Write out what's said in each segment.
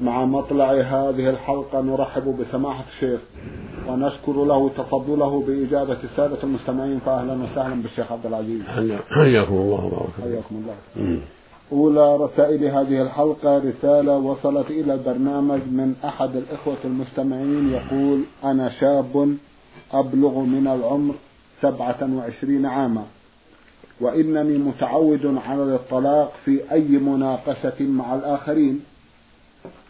مع مطلع هذه الحلقة نرحب بسماحة الشيخ ونشكر له تفضله بإجابة السادة المستمعين فأهلا وسهلا بالشيخ عبد العزيز. حياكم الله وبارك حياكم الله. أولى رسائل هذه الحلقة رسالة وصلت إلى البرنامج من أحد الإخوة المستمعين يقول أنا شاب أبلغ من العمر سبعة وعشرين عاما وإنني متعود على الطلاق في أي مناقشة مع الآخرين.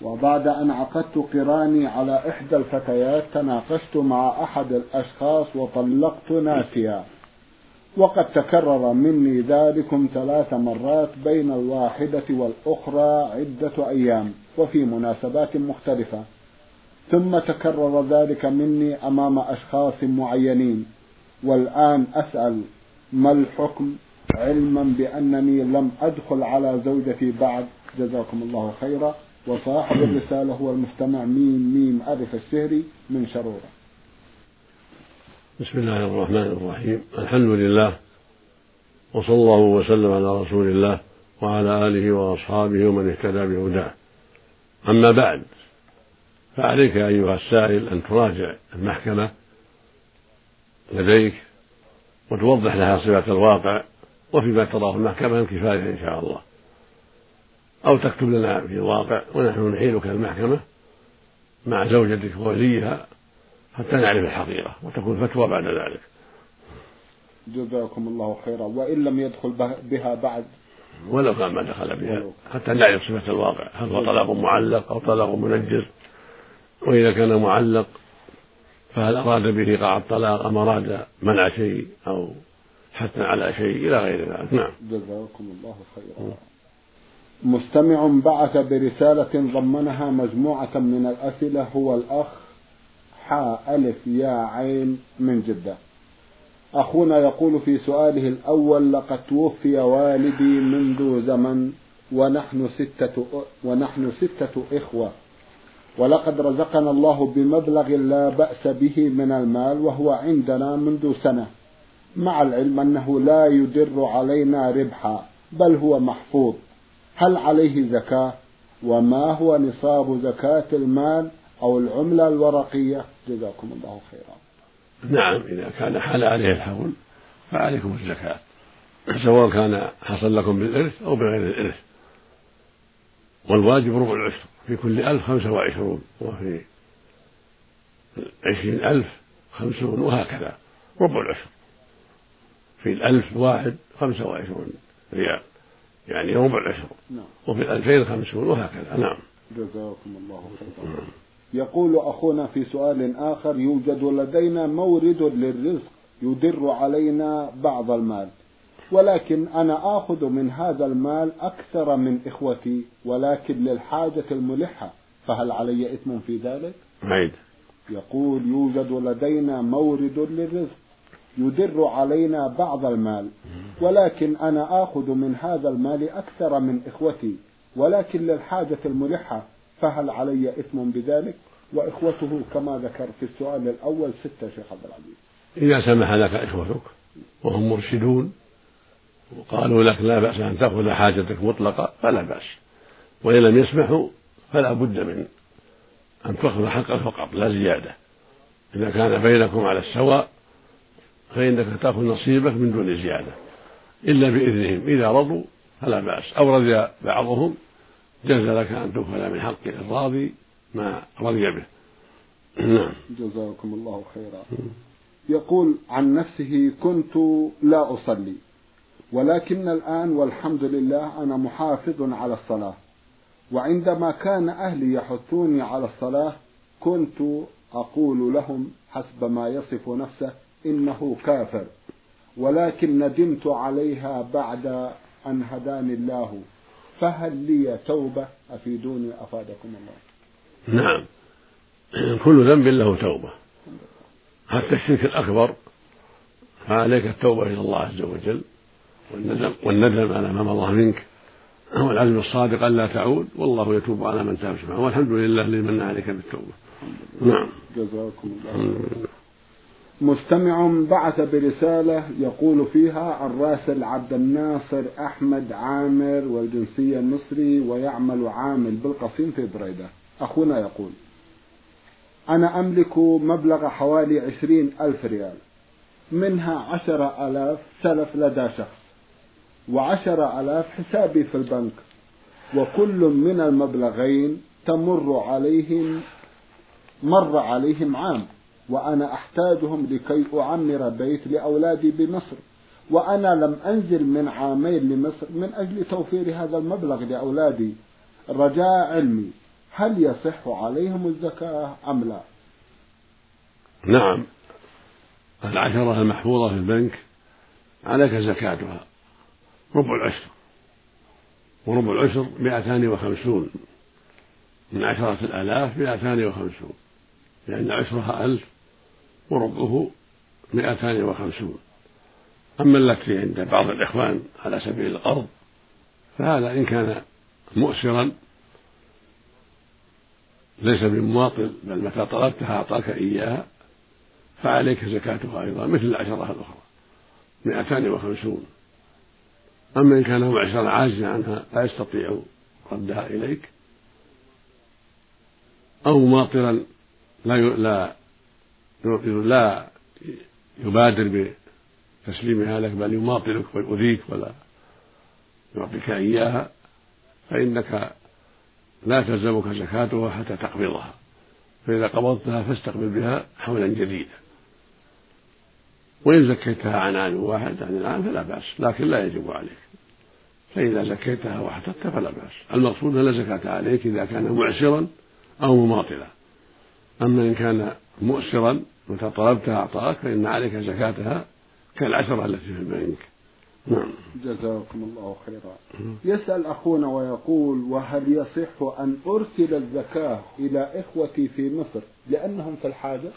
وبعد أن عقدت قراني على إحدى الفتيات تناقشت مع أحد الأشخاص وطلقت ناسيا. وقد تكرر مني ذلكم ثلاث مرات بين الواحدة والأخرى عدة أيام وفي مناسبات مختلفة. ثم تكرر ذلك مني أمام أشخاص معينين. والآن أسأل ما الحكم؟ علما بأنني لم أدخل على زوجتي بعد. جزاكم الله خيرا. وصاحب الرسالة هو المستمع ميم ميم ألف السهري من شرورة. بسم الله الرحمن الرحيم. الحمد لله وصلى الله وسلم على رسول الله وعلى آله وأصحابه ومن اهتدى بهداه. أما بعد فعليك أيها السائل أن تراجع المحكمة لديك وتوضح لها صفة الواقع وفيما تراه المحكمة كفاية إن شاء الله. أو تكتب لنا في الواقع ونحن نحيلك المحكمة مع زوجتك ووليها حتى نعرف الحقيقة وتكون فتوى بعد ذلك. جزاكم الله خيرا. وإن لم يدخل بها بعد. ولو كان ما دخل بها حتى نعرف صفة الواقع. هل هو طلاق معلق أو طلاق منجز؟ وإذا كان معلق فهل أراد به إيقاع الطلاق أم أراد منع شيء أو حثا على شيء إلى غير ذلك؟ نعم. جزاكم الله خيرا. مستمع بعث برسالة ضمنها مجموعة من الأسئلة هو الأخ حاء ألف يا عين من جدة. أخونا يقول في سؤاله الأول لقد توفي والدي منذ زمن ونحن ستة ونحن ستة إخوة ولقد رزقنا الله بمبلغ لا بأس به من المال وهو عندنا منذ سنة مع العلم أنه لا يدر علينا ربحا بل هو محفوظ. هل عليه زكاة؟ وما هو نصاب زكاة المال أو العملة الورقية؟ جزاكم الله خيرا. نعم إذا كان حال عليه الحول فعليكم الزكاة. سواء كان حصل لكم بالإرث أو بغير الإرث. والواجب ربع العشر في كل ألف خمسة وعشرون وفي عشرين ألف خمسون وهكذا. ربع العشر. في الألف واحد خمسة وعشرون ريال. يعني ربع العشر نعم. وفي الألفين خمسون وهكذا نعم جزاكم الله خيرا نعم. يقول أخونا في سؤال آخر يوجد لدينا مورد للرزق يدر علينا بعض المال ولكن أنا آخذ من هذا المال أكثر من إخوتي ولكن للحاجة الملحة فهل علي إثم في ذلك؟ عيد يقول يوجد لدينا مورد للرزق يدر علينا بعض المال. ولكن أنا آخذ من هذا المال أكثر من إخوتي. ولكن للحاجة الملحة فهل علي إثم بذلك؟ وإخوته كما ذكر في السؤال الأول ستة شيخ عبد العزيز. إذا سمح لك إخوتك وهم مرشدون وقالوا لك لا بأس أن تأخذ حاجتك مطلقة فلا بأس. وإن لم يسمحوا فلا بد من أن تأخذ حقك فقط لا زيادة. إذا كان بينكم على السواء فإنك تأخذ نصيبك من دون زيادة. إلا بإذنهم. إذا رضوا فلا بأس. أو رضي بعضهم جاز لك أن تكفل من حق الراضي ما رضي به. نعم. جزاكم الله خيرا. يقول عن نفسه كنت لا أصلي ولكن الآن والحمد لله أنا محافظ على الصلاة. وعندما كان أهلي يحثوني على الصلاة كنت أقول لهم حسب ما يصف نفسه إنه كافر. ولكن ندمت عليها بعد أن هداني الله. فهل لي توبة؟ أفيدوني أفادكم الله. نعم. كل ذنب له توبة. حتى الشرك الأكبر فعليك التوبة إلى الله عز وجل والندم والندم على ما مضى منك والعزم الصادق ألا تعود والله يتوب على من تاب سبحانه والحمد لله الذي من عليك بالتوبة. نعم. جزاكم الله مستمع بعث برسالة يقول فيها الراسل عبد الناصر أحمد عامر والجنسية المصري ويعمل عامل بالقصيم في بريدة. أخونا يقول أنا أملك مبلغ حوالي عشرين ألف ريال منها عشرة ألاف سلف لدى شخص وعشرة ألاف حسابي في البنك وكل من المبلغين تمر عليهم مر عليهم عام. وأنا أحتاجهم لكي أعمر بيت لأولادي بمصر. وأنا لم أنزل من عامين لمصر من أجل توفير هذا المبلغ لأولادي. رجاء علمي هل يصح عليهم الزكاة أم لا؟ نعم. العشرة المحفوظة في البنك عليك زكاتها. ربع العشر. وربع العشر مئتان وخمسون. من عشرة الآلاف مئتان وخمسون. لأن عشرها ألف وربعه مئتان وخمسون. أما التي عند بعض الإخوان على سبيل القرض فهذا إن كان مؤسرا ليس بمواطن بل متى طلبتها أعطاك إياها فعليك زكاتها أيضا مثل العشرة الأخرى مئتان وخمسون. أما إن كان معسرا عاجزا عنها لا يستطيع ردها إليك أو ماطرا لا لا لا يبادر بتسليمها لك بل يماطلك ويؤذيك ولا يعطيك إياها فإنك لا تلزمك زكاتها حتى تقبضها. فإذا قبضتها فاستقبل بها حولا جديدا. وإن زكيتها عن عام واحد عن العام فلا بأس لكن لا يجب عليك. فإذا زكيتها واحتطت فلا بأس. المقصود لا زكاة عليك إذا كان معسرا أو مماطلا. أما إن كان مؤسرا متى طلبتها أعطاك فإن عليك زكاتها كالعشرة التي في البنك نعم. جزاكم الله خيرا. يسأل أخونا ويقول وهل يصح أن أرسل الزكاة إلى إخوتي في مصر لأنهم في الحاجة؟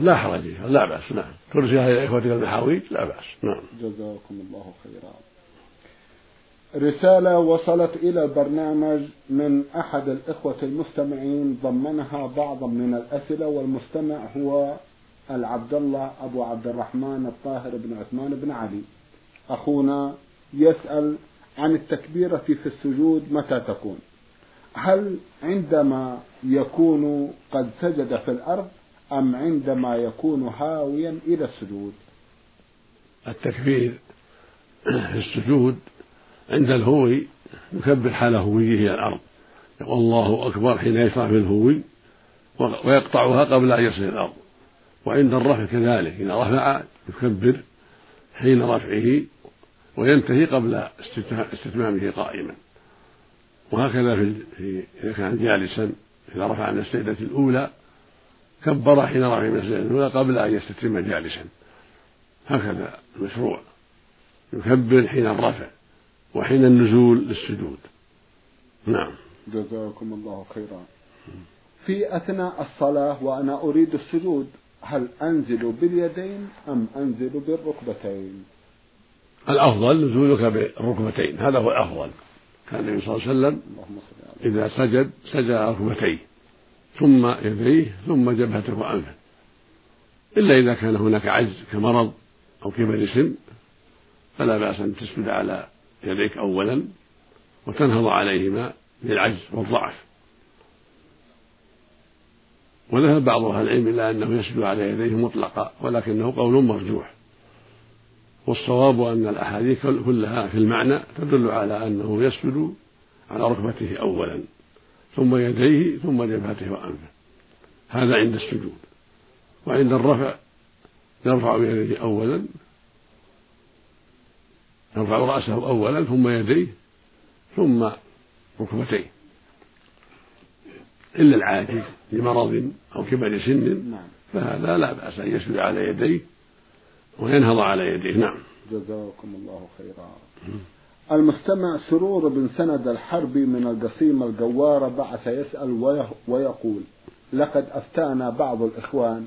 لا حرج لا بأس نعم. ترسلها إلى إخوتك المحاويج لا بأس نعم. جزاكم الله خيرا. رسالة وصلت إلى البرنامج من أحد الإخوة المستمعين ضمنها بعضا من الأسئلة والمستمع هو العبد الله أبو عبد الرحمن الطاهر بن عثمان بن علي. أخونا يسأل عن التكبيرة في السجود متى تكون؟ هل عندما يكون قد سجد في الأرض أم عندما يكون هاويا إلى السجود؟ التكبير في السجود عند الهوي يكبر حال هويه إلى الأرض. يقول الله أكبر حين يشرع في الهوي ويقطعها قبل أن يصل الأرض. وعند الرفع كذلك إذا رفع يكبر حين رفعه وينتهي قبل استتمامه قائما. وهكذا في إذا كان جالسا إذا رفع من السجدة الأولى كبر حين رفع من السجدة الأولى قبل أن يستتم جالسا. هكذا المشروع. يكبر حين الرفع. وحين النزول للسجود. نعم. جزاكم الله خيرا. في أثناء الصلاة وأنا أريد السجود هل أنزل باليدين أم أنزل بالركبتين؟ الأفضل نزولك بالركبتين. هذا هو الأفضل. كان النبي صلى الله عليه وسلم إذا سجد سجد ركبتيه. ثم يديه ثم جبهته وأنفه. إلا إذا كان هناك عجز كمرض أو كبر سن فلا بأس أن تسجد على يديك أولا وتنهض عليهما للعجز والضعف. وذهب بعض أهل العلم إلى أنه يسجد على يديه مطلقا ولكنه قول مرجوح. والصواب أن الأحاديث كلها في المعنى تدل على أنه يسجد على ركبته أولا ثم يديه ثم جبهته وأنفه. هذا عند السجود. وعند الرفع يرفع يديه أولا يرفع رأسه أولا ثم يديه ثم ركبتيه. إلا العاجز لمرض أو كبر سن نعم. فهذا لا بأس أن يسجد على يديه وينهض على يديه. نعم. جزاكم الله خيرا. المستمع سرور بن سند الحربي من القصيم الجوارة بعث يسأل ويقول لقد أفتانا بعض الإخوان.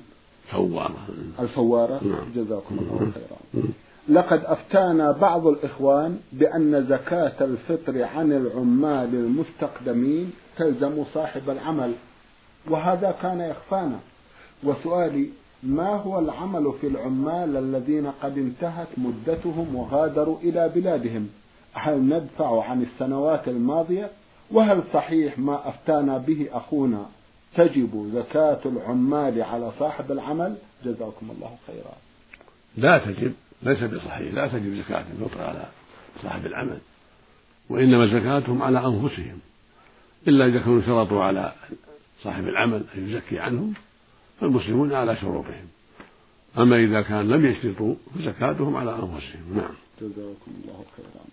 فوارة الفوارة؟ نعم. جزاكم الله خيرا. لقد أفتانا بعض الإخوان بأن زكاة الفطر عن العمال المستقدمين تلزم صاحب العمل وهذا كان يخفانا. وسؤالي ما هو العمل في العمال الذين قد انتهت مدتهم وغادروا إلى بلادهم؟ هل ندفع عن السنوات الماضية؟ وهل صحيح ما أفتانا به أخونا؟ تجب زكاة العمال على صاحب العمل؟ جزاكم الله خيرا. لا تجب. ليس بصحيح لا تجب زكاة الفطر على صاحب العمل وإنما زكاتهم على أنفسهم إلا إذا كانوا شرطوا على صاحب العمل أن يزكي عنهم فالمسلمون على شروطهم. أما إذا كان لم يشترطوا فزكاتهم على أنفسهم. نعم. جزاكم الله خيرا.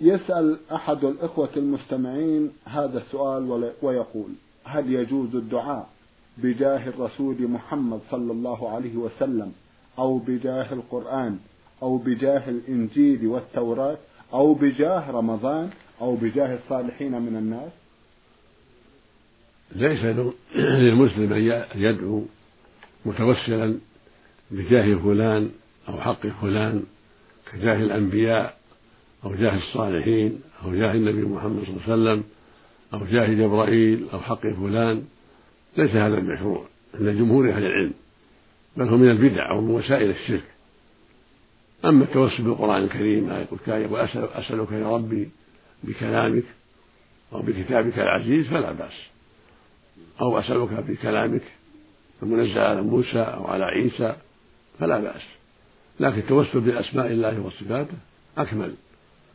يسأل أحد الإخوة المستمعين هذا السؤال ويقول هل يجوز الدعاء بجاه الرسول محمد صلى الله عليه وسلم أو بجاه القرآن أو بجاه الإنجيل والتوراة أو بجاه رمضان أو بجاه الصالحين من الناس؟ ليس للمسلم أن يدعو متوسلا بجاه فلان أو حق فلان كجاه الأنبياء أو جاه الصالحين أو جاه النبي محمد صلى الله عليه وسلم أو جاه جبرائيل أو حق فلان ليس هذا المشروع. عند جمهور أهل العلم بل هو من البدع أو من وسائل الشرك. أما التوسل بالقرآن الكريم ما يقول أسألك يا ربي بكلامك أو بكتابك العزيز فلا بأس. أو أسألك بكلامك المنزل على موسى أو على عيسى فلا بأس. لكن التوسل بأسماء الله وصفاته أكمل.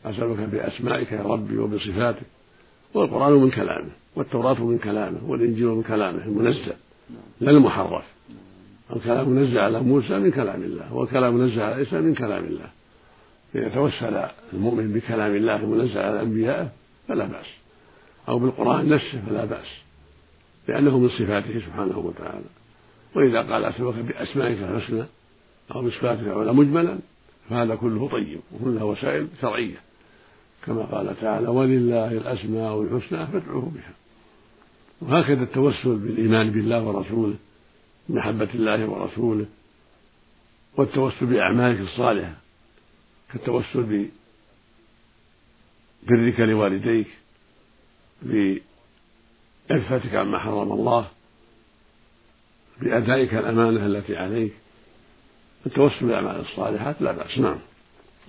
أسألك بأسمائك يا ربي وبصفاتك. والقرآن من كلامه والتوراة من كلامه والإنجيل من كلامه المنزل لا المحرف. الكلام منزل على موسى من كلام الله والكلام منزل على عيسى من كلام الله. إذا توسل المؤمن بكلام الله المنزل على أنبيائه فلا بأس. أو بالقرآن نفسه فلا بأس لأنه من صفاته سبحانه وتعالى. وإذا قال أسألك بأسمائك الحسنى أو بصفاتك العلى مجملا فهذا كله طيب وكلها وسائل شرعية. كما قال تعالى ولله الأسماء الحسنى فادعوه بها. وهكذا التوسل بالإيمان بالله ورسوله. محبة الله ورسوله والتوسل بأعمالك الصالحة كالتوسل ببرك لوالديك بعفتك عما حرم الله بأدائك الأمانة التي عليك. التوسل بالأعمال الصالحات لا بأس. نعم.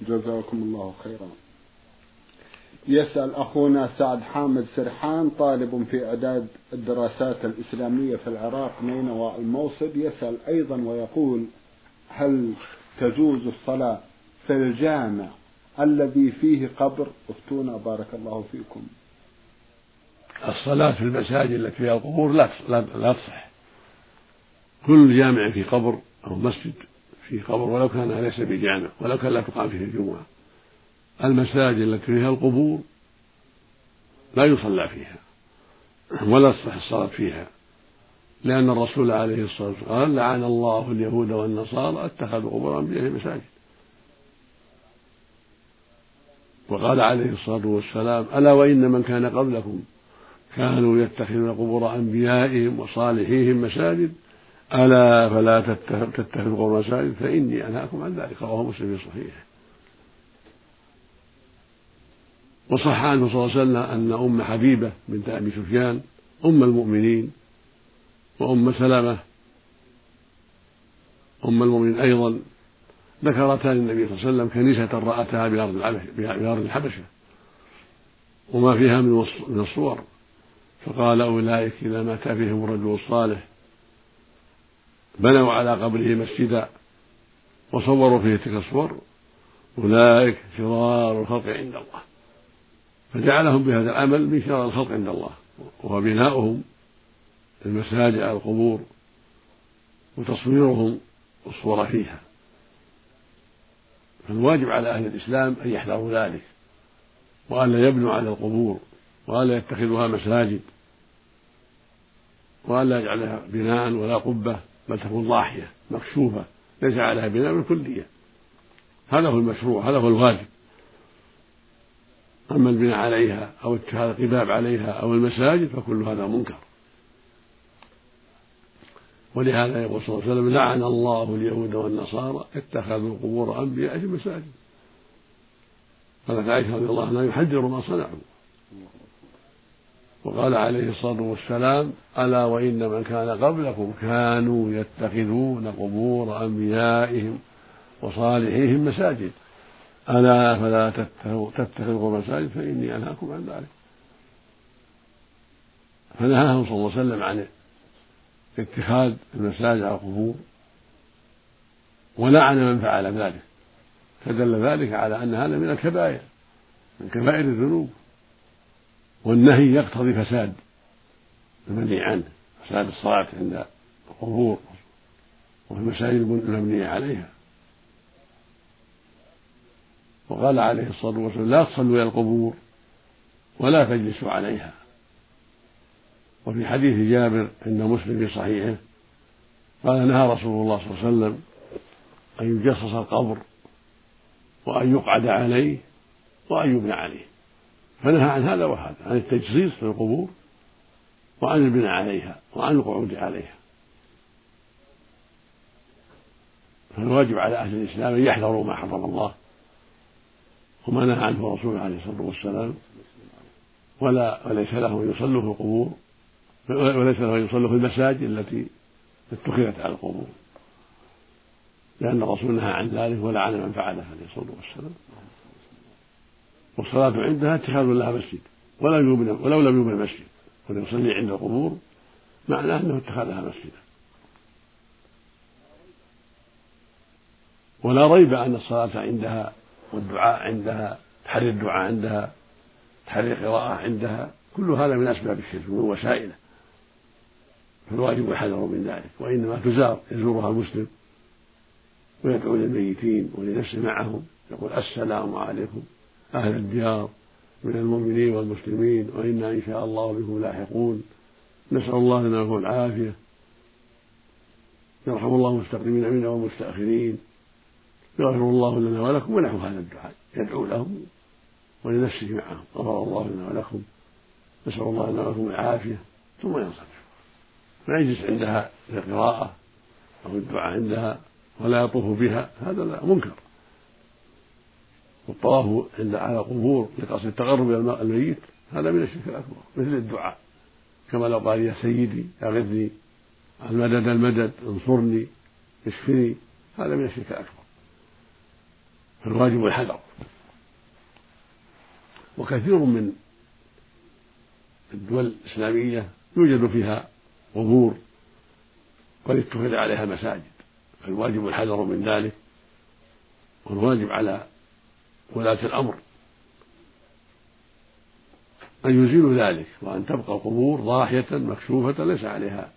جزاكم الله خيرا. يسأل أخونا سعد حامد سرحان طالب في إعداد الدراسات الإسلامية في العراق نينوى الموصد يسأل أيضا ويقول هل تجوز الصلاة في الجامع الذي فيه قبر؟ أفتونا بارك الله فيكم. الصلاة في المساجد التي فيها القبور لا لا, تصح. كل جامع في قبر أو مسجد في قبر ولو كان ليس بجامع ولو كان لا تقام فيه الجمعة. المساجد التي فيها القبور لا يصلى فيها ولا تصح الصلاة فيها لأن الرسول عليه الصلاة والسلام قال لعن الله اليهود والنصارى اتخذوا قبور أنبيائهم مساجد وقال عليه الصلاة والسلام ألا وإن من كان قبلكم كانوا يتخذون قبور أنبيائهم وصالحيهم مساجد؟ ألا فلا تتخذوا قبور مساجد فإني أنهاكم عن ذلك. رواه مسلم في صحيحه. وصح عنه صلى الله عليه وسلم أن أم حبيبة بنت أبي سفيان أم المؤمنين وأم سلمة أم المؤمنين أيضا ذكرتا للنبي صلى الله عليه وسلم كنيسة رأتها بأرض بأرض الحبشة. وما فيها من الصور. فقال أولئك إذا مات فيهم الرجل الصالح. بنوا على قبره مسجدا وصوروا فيه تلك الصور. أولئك شرار الخلق عند الله. فجعلهم بهذا العمل من شرار الخلق عند الله وهو بناؤهم المساجد على القبور وتصويرهم الصور فيها. فالواجب على أهل الإسلام أن يحذروا ذلك وأن لا يبنوا على القبور وأن لا يتخذوها مساجد وأن لا يجعلها بناء ولا قبة بل تكون ضاحية مكشوفة ليس عليها بناء بالكلية هذا هو المشروع هذا هو الواجب. أما البناء عليها أو اتخاذ القباب عليها أو المساجد فكل هذا منكر. ولهذا يقول صلى الله عليه وسلم لعن الله اليهود والنصارى اتخذوا قبور أنبيائهم مساجد قالت عائشة رضي الله عنها يحذر ما صنعوا. وقال عليه الصلاة والسلام ألا وإن من كان قبلكم كانوا يتخذون قبور أنبيائهم وصالحيهم مساجد. ألا فلا تتخذوا مساجد فإني أنهاكم عن ذلك. فنهاهم صلى الله عليه وسلم عن اتخاذ المساجد على القبور ولعن من فعل ذلك. فدل ذلك على أن هذا من الكبائر من كبائر الذنوب. والنهي يقتضي فساد المنهي عنه فساد الصلاة عند القبور وفي المساجد المبنية عليها. وقال عليه الصلاة والسلام لا تصلوا إلى القبور ولا تجلسوا عليها. وفي حديث جابر عند مسلم في صحيحه قال نهى رسول الله صلى الله عليه وسلم أن يجصص القبر وأن يقعد عليه وأن يبنى عليه. فنهى عن هذا وهذا عن التجصيص في القبور وعن البناء عليها وعن القعود عليها. فالواجب على أهل الإسلام أن يحذروا ما حرم الله. وما نهى عنه رسوله عليه الصلاة والسلام. ولا وليس له أن يصلوا في القبور وليس له أن يصلوا في المساجد التي اتخذت على القبور. لأن الرسول نهى عن ذلك ولعن من فعله عليه الصلاة والسلام. والصلاة عندها اتخاذ لها مسجد. ولا يبنى ولو لم يبنى مسجد وليصلي عند القبور معناه أنه اتخذها مسجدا. ولا ريب أن الصلاة عندها والدعاء عندها تحري الدعاء عندها تحري القراءة عندها كل هذا من أسباب الشرك ومن وسائله. فالواجب الحذر من ذلك وإنما تزار يزورها المسلم ويدعو للميتين ولنفسه معهم يقول السلام عليكم أهل الديار من المؤمنين والمسلمين وإنا إن شاء الله بكم لاحقون. نسأل الله لنا العافية. يرحم الله المستقدمين منا والمستأخرين. يغفر الله لنا ولكم ونحو هذا الدعاء. يدعو لهم ولنفسه معهم. غفر الله لنا ولكم نسأل الله لنا ولكم العافية ثم ينصرف. ما يجلس عندها للقراءة أو الدعاء عندها ولا يطوف بها هذا لا منكر. والطواف عند على القبور لقصد التقرب إلى الميت هذا من الشرك الأكبر مثل الدعاء. كما لو قال يا سيدي أغثني المدد المدد انصرني اشفني. هذا من الشرك الأكبر. فالواجب الحذر وكثير من الدول الإسلامية يوجد فيها قبور قد اتخذ عليها مساجد فالواجب الحذر من ذلك والواجب على ولاة الأمر أن يزيلوا ذلك وأن تبقى القبور ضاحية مكشوفة ليس عليها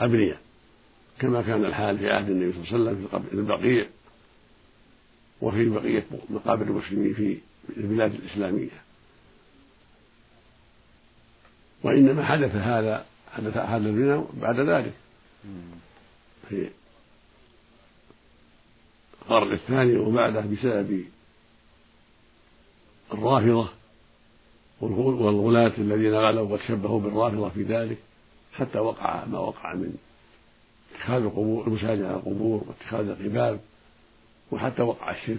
أبنية كما كان الحال في عهد النبي صلى الله عليه وسلم في البقيع. وفي بقية مقابر المسلمين في البلاد الإسلامية. وإنما حدث هذا حدث هذا البناء بعد ذلك. في القرن الثاني وبعده بسبب الرافضة والغلاة الذين غلوا وتشبهوا بالرافضة في ذلك حتى وقع ما وقع من اتخاذ القبور المساجد على القبور واتخاذ القباب. وحتى وقع الشرك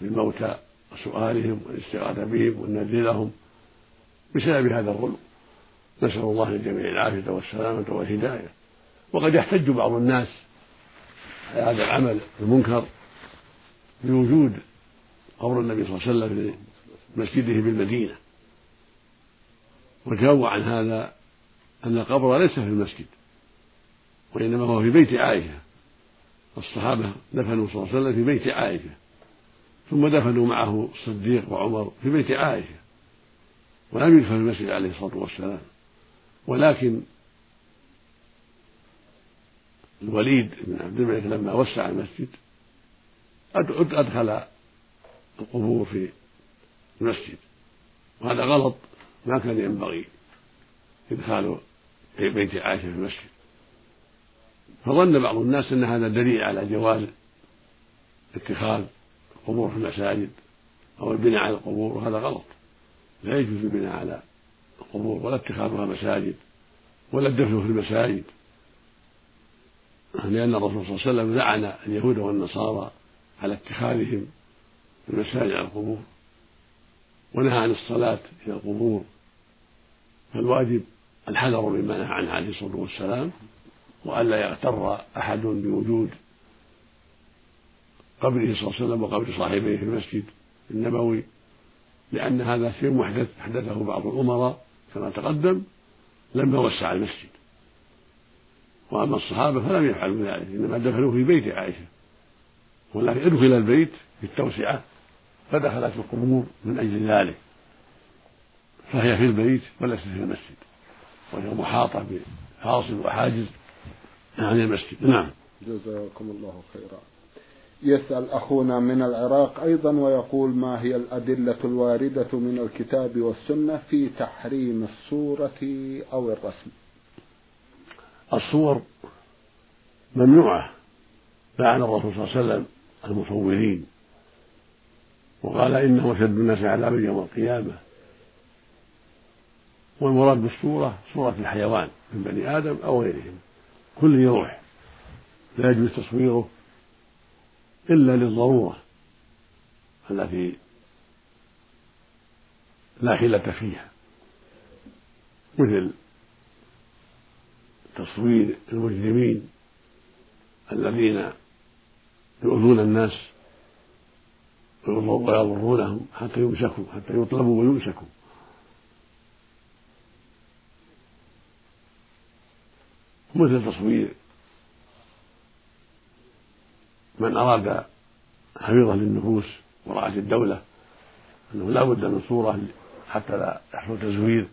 بالموتى وسؤالهم والاستغاثة بهم والنذر لهم. بسبب هذا الظلم نسأل الله للجميع العافية والسلامة والهداية. وقد يحتج بعض الناس على هذا العمل المنكر بوجود قبر النبي صلى الله عليه وسلم في مسجده بالمدينة. والجواب عن هذا أن القبر ليس في المسجد وإنما هو في بيت عائشة. الصحابة دفنوا صلى الله عليه وسلم في بيت عائشة ثم دفنوا معه الصديق وعمر في بيت عائشة ولم يدفن في المسجد عليه الصلاة والسلام. ولكن الوليد بن عبد الملك لما وسع المسجد أدخل القبور في المسجد وهذا غلط ما كان ينبغي إدخال بيت عائشة في المسجد. فظن بعض الناس أن هذا دليل على جواز اتخاذ القبور في المساجد أو البناء على القبور وهذا غلط. لا يجوز البناء على القبور ولا اتخاذها مساجد ولا الدفن في المساجد لأن الرسول صلى الله عليه وسلم لعن اليهود والنصارى على اتخاذهم المساجد على القبور ونهى عن الصلاة إلى القبور. فالواجب الحذر مما نهى عنه عليه الصلاة والسلام وألا يغتر أحد بوجود قبره صلى الله عليه وسلم وقبر صاحبه في المسجد النبوي لأن هذا شيء محدث أحدثه بعض الأمراء كما تقدم لم يوسع المسجد. وأما الصحابة فلم يفعلوا ذلك إنما دفنوه في بيت عائشة. ولكن ادخل البيت بالتوسعة فدخلت القبور من أجل ذلك. فهي في البيت وليست في المسجد. وهي محاطة بفاصل وحاجز عن المسجد. نعم. جزاكم الله خيرا. يسأل أخونا من العراق أيضا ويقول ما هي الأدلة الواردة من الكتاب والسنة في تحريم الصورة أو الرسم؟ الصور ممنوعة لعن الرسول صلى الله عليه وسلم المصورين. وقال إنه أشد الناس عذابا يوم القيامة. والمراد بالصورة صورة الحيوان من بني آدم أو غيرهم. كل يروح لا يجوز تصويره إلا للضرورة التي لا حيلة فيها مثل تصوير المجرمين الذين يؤذون الناس ويضرونهم حتى يمسكوا حتى يطلبوا ويمسكوا. مثل تصوير من أراد حفيظة للنفوس ورعاة الدولة أنه لا بد من صورة حتى لا يحصل تزوير.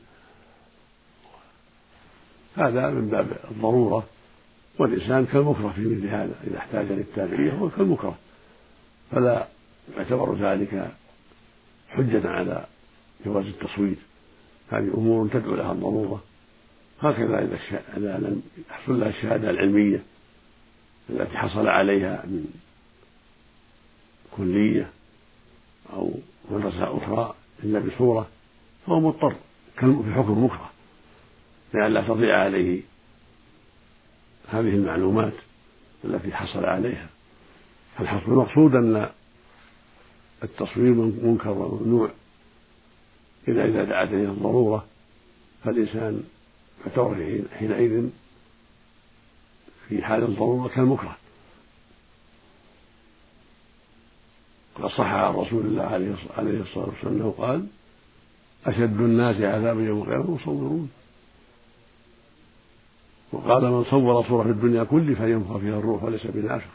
هذا من باب الضرورة والإنسان كالمكره في مثل هذا إذا احتاج للتابعية هو كالمكره. فلا يعتبر ذلك حجة على جواز التصوير. هذه أمور تدعو لها الضرورة. هكذا إذا إذا لم يحصل لها الشهادة العلمية التي حصل عليها من كلية أو مدرسة أخرى إلا بصورة فهو مضطر في حكم مكره لئلا تضيع عليه هذه المعلومات التي حصل عليها. فالحصر المقصود أن التصوير منكر وممنوع إلا إذا دعت إليه الضرورة فالإنسان يعتبر حينئذ في حال الضرورة كالمكره قد صح عن رسول الله عليه الصلاة والسلام أنه قال أشد الناس عذابا يوم القيامة المصورون وقال من صور صورة في الدنيا كل فينفخ فيها الروح وليس بنافخ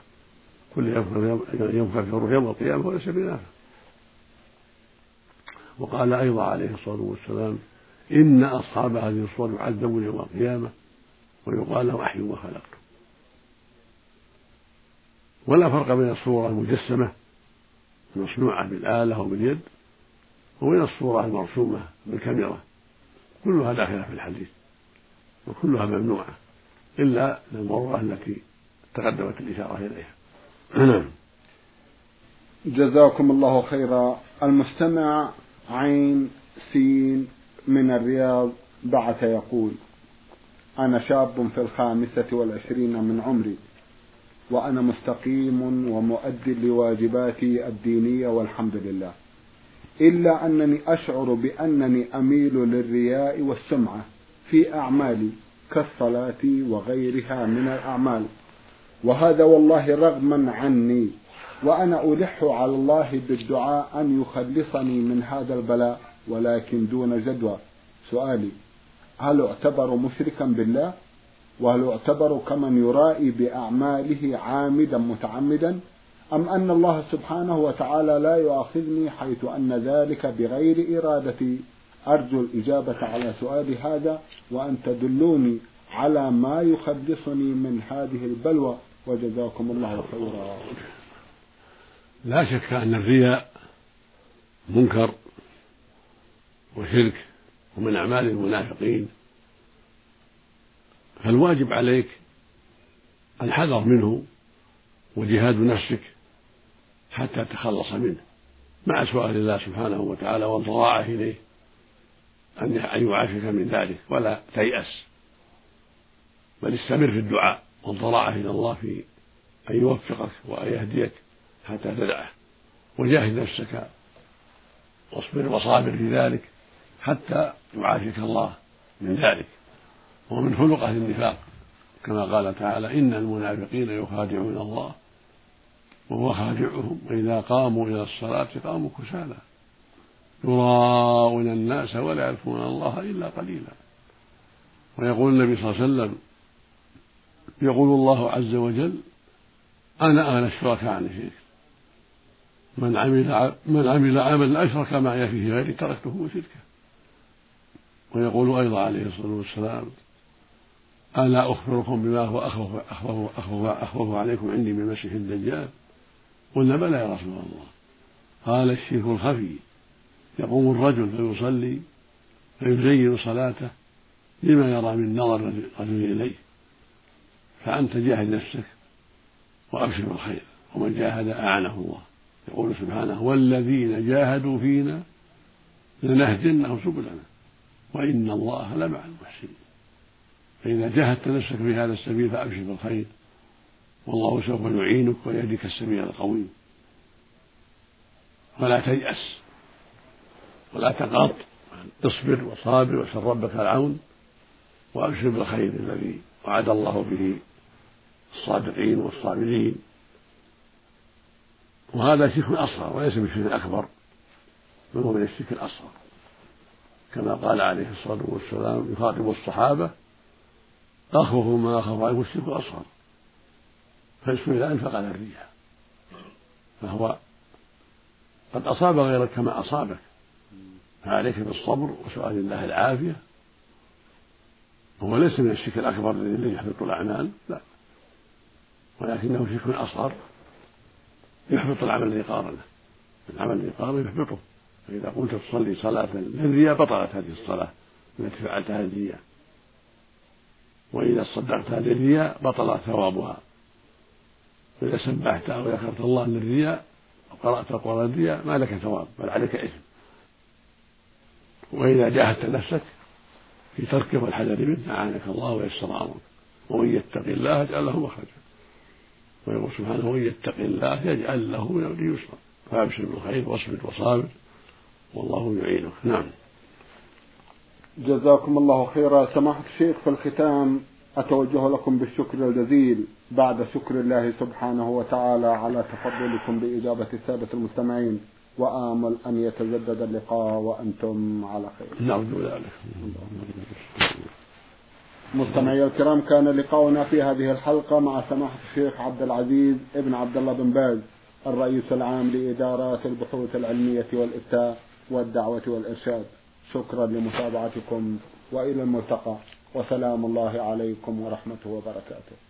كل ينفخ فيها الروح يوم القيامة وليس بنافخ وقال أيضا عليه الصلاة والسلام إن أصحاب هذه الصور يعذبون يوم القيامة ويقال له أحيوا ما خلقتم. ولا فرق بين الصورة المجسمة المصنوعة بالآلة أو باليد وبين الصورة المرسومة بالكاميرا. كلها داخلة في الحديث وكلها ممنوعة إلا للضرورة التي تقدمت الإشارة إليها. نعم جزاكم الله خيرا. المستمع عين سين من الرياض بعث يقول أنا شاب في الخامسة والعشرين من عمري وأنا مستقيم ومؤد لواجباتي الدينية والحمد لله. إلا أنني أشعر بأنني أميل للرياء والسمعة في أعمالي كالصلاة وغيرها من الأعمال. وهذا والله رغما عني وأنا ألح على الله بالدعاء أن يخلصني من هذا البلاء. ولكن دون جدوى. سؤالي هل اعتبر مشركا بالله؟ وهل يعتبر كمن يرائي بأعماله عامدا متعمدا؟ أم أن الله سبحانه وتعالى لا يؤاخذني حيث أن ذلك بغير إرادتي؟ أرجو الإجابة على سؤالي هذا وأن تدلوني على ما يخلصني من هذه البلوى. وجزاكم الله خيرا. لا شك أن الرياء منكر وشرك ومن أعمال المنافقين. فالواجب عليك الحذر منه وجهاد نفسك حتى تتخلص منه مع سؤال الله سبحانه وتعالى والضراعة إليه أن يعافيك من ذلك ولا تيأس. بل استمر في الدعاء والضراعة إلى الله في أن يوفقك وأن يهديك حتى تدعه. وجاهد نفسك واصبر وصابر في ذلك. حتى يعافيك الله من ذلك. ومن أهل النفاق. كما قال تعالى إن المنافقين يخادعون الله وهو خادعهم. وإذا قاموا إلى الصلاة قاموا كسالى. يراءون الناس ولا يعرفون الله إلا قليلا. ويقول النبي صلى الله عليه وسلم يقول الله عز وجل أنا أغنى الشركاء عن الشرك من عمل من عمل عملا أشرك معي فيه غيري تركته وشركه. ويقول أيضا عليه الصلاة والسلام ألا أخبركم بما هو أخوف أخوف أخوف, أخوف عليكم عندي من المسيح الدجال؟ قلنا بلى يا رسول الله. قال الشرك الخفي يقوم الرجل فيصلي فيزين صلاته لما يرى من نظر الرجل إليه. فأنت جاهد نفسك وأبشر بالخير ومن جاهد أعانه الله. يقول سبحانه والذين جاهدوا فينا لنهدنهم سبلنا. وإن الله لمع المحسنين. فإذا جاهدت نفسك في هذا السبيل فأبشر بالخير. والله سوف يعينك ويهديك السبيل القويم. ولا تيأس. ولا تقاط. اصبر وصابر واسأل ربك العون. وأبشر بالخير الذي وعد الله به الصادقين والصابرين. وهذا شرك أصغر وليس بشرك أكبر بل هو من الشرك الأصغر. كما قال عليه الصلاة والسلام يخاطب الصحابة أخوف ما أخاف عليكم الشرك فاسمه إذا أنفق على الريح فهو قد أصاب غيرك كما أصابك. فعليك بالصبر وسؤال الله العافية. هو ليس من الشرك الأكبر الذي يحبط الأعمال لا. ولكنه شرك أصغر يحبط العمل الذي قارنه العمل الذي قارنه يحبطه. فإذا قمت تصلي صلاة للرياء بطلت هذه الصلاة التي فعلتها للرياء وإذا صدقتها للرياء بطل ثوابها. وإذا سبحت أو ذكرت الله للرياء أو قرأت القرآن للرياء ما لك ثواب بل عليك إثم. وإذا جاهدت نفسك في تركه والحذر منه أعانك الله ويسر أمرك. ومن يتق الله يجعل له مخرجا. ويقول سبحانه ومن يتق الله يجعل له من يسرا. فأبشر بالخير واصبر وصابر. والله يعينك نعم. جزاكم الله خيرا. سماحة الشيخ في الختام أتوجه لكم بالشكر الجزيل بعد شكر الله سبحانه وتعالى على تفضلكم بإجابة السادة المستمعين وآمل أن يتجدد اللقاء وأنتم على خير. نرجو ذلك. مستمعي الكرام كان لقاؤنا في هذه الحلقة مع سماحة الشيخ عبد العزيز ابن عبد الله بن باز الرئيس العام لإدارات البحوث العلمية والإفتاء. والدعوة والإرشاد. شكرا لمتابعتكم وإلى الملتقى. وسلام الله عليكم ورحمته وبركاته.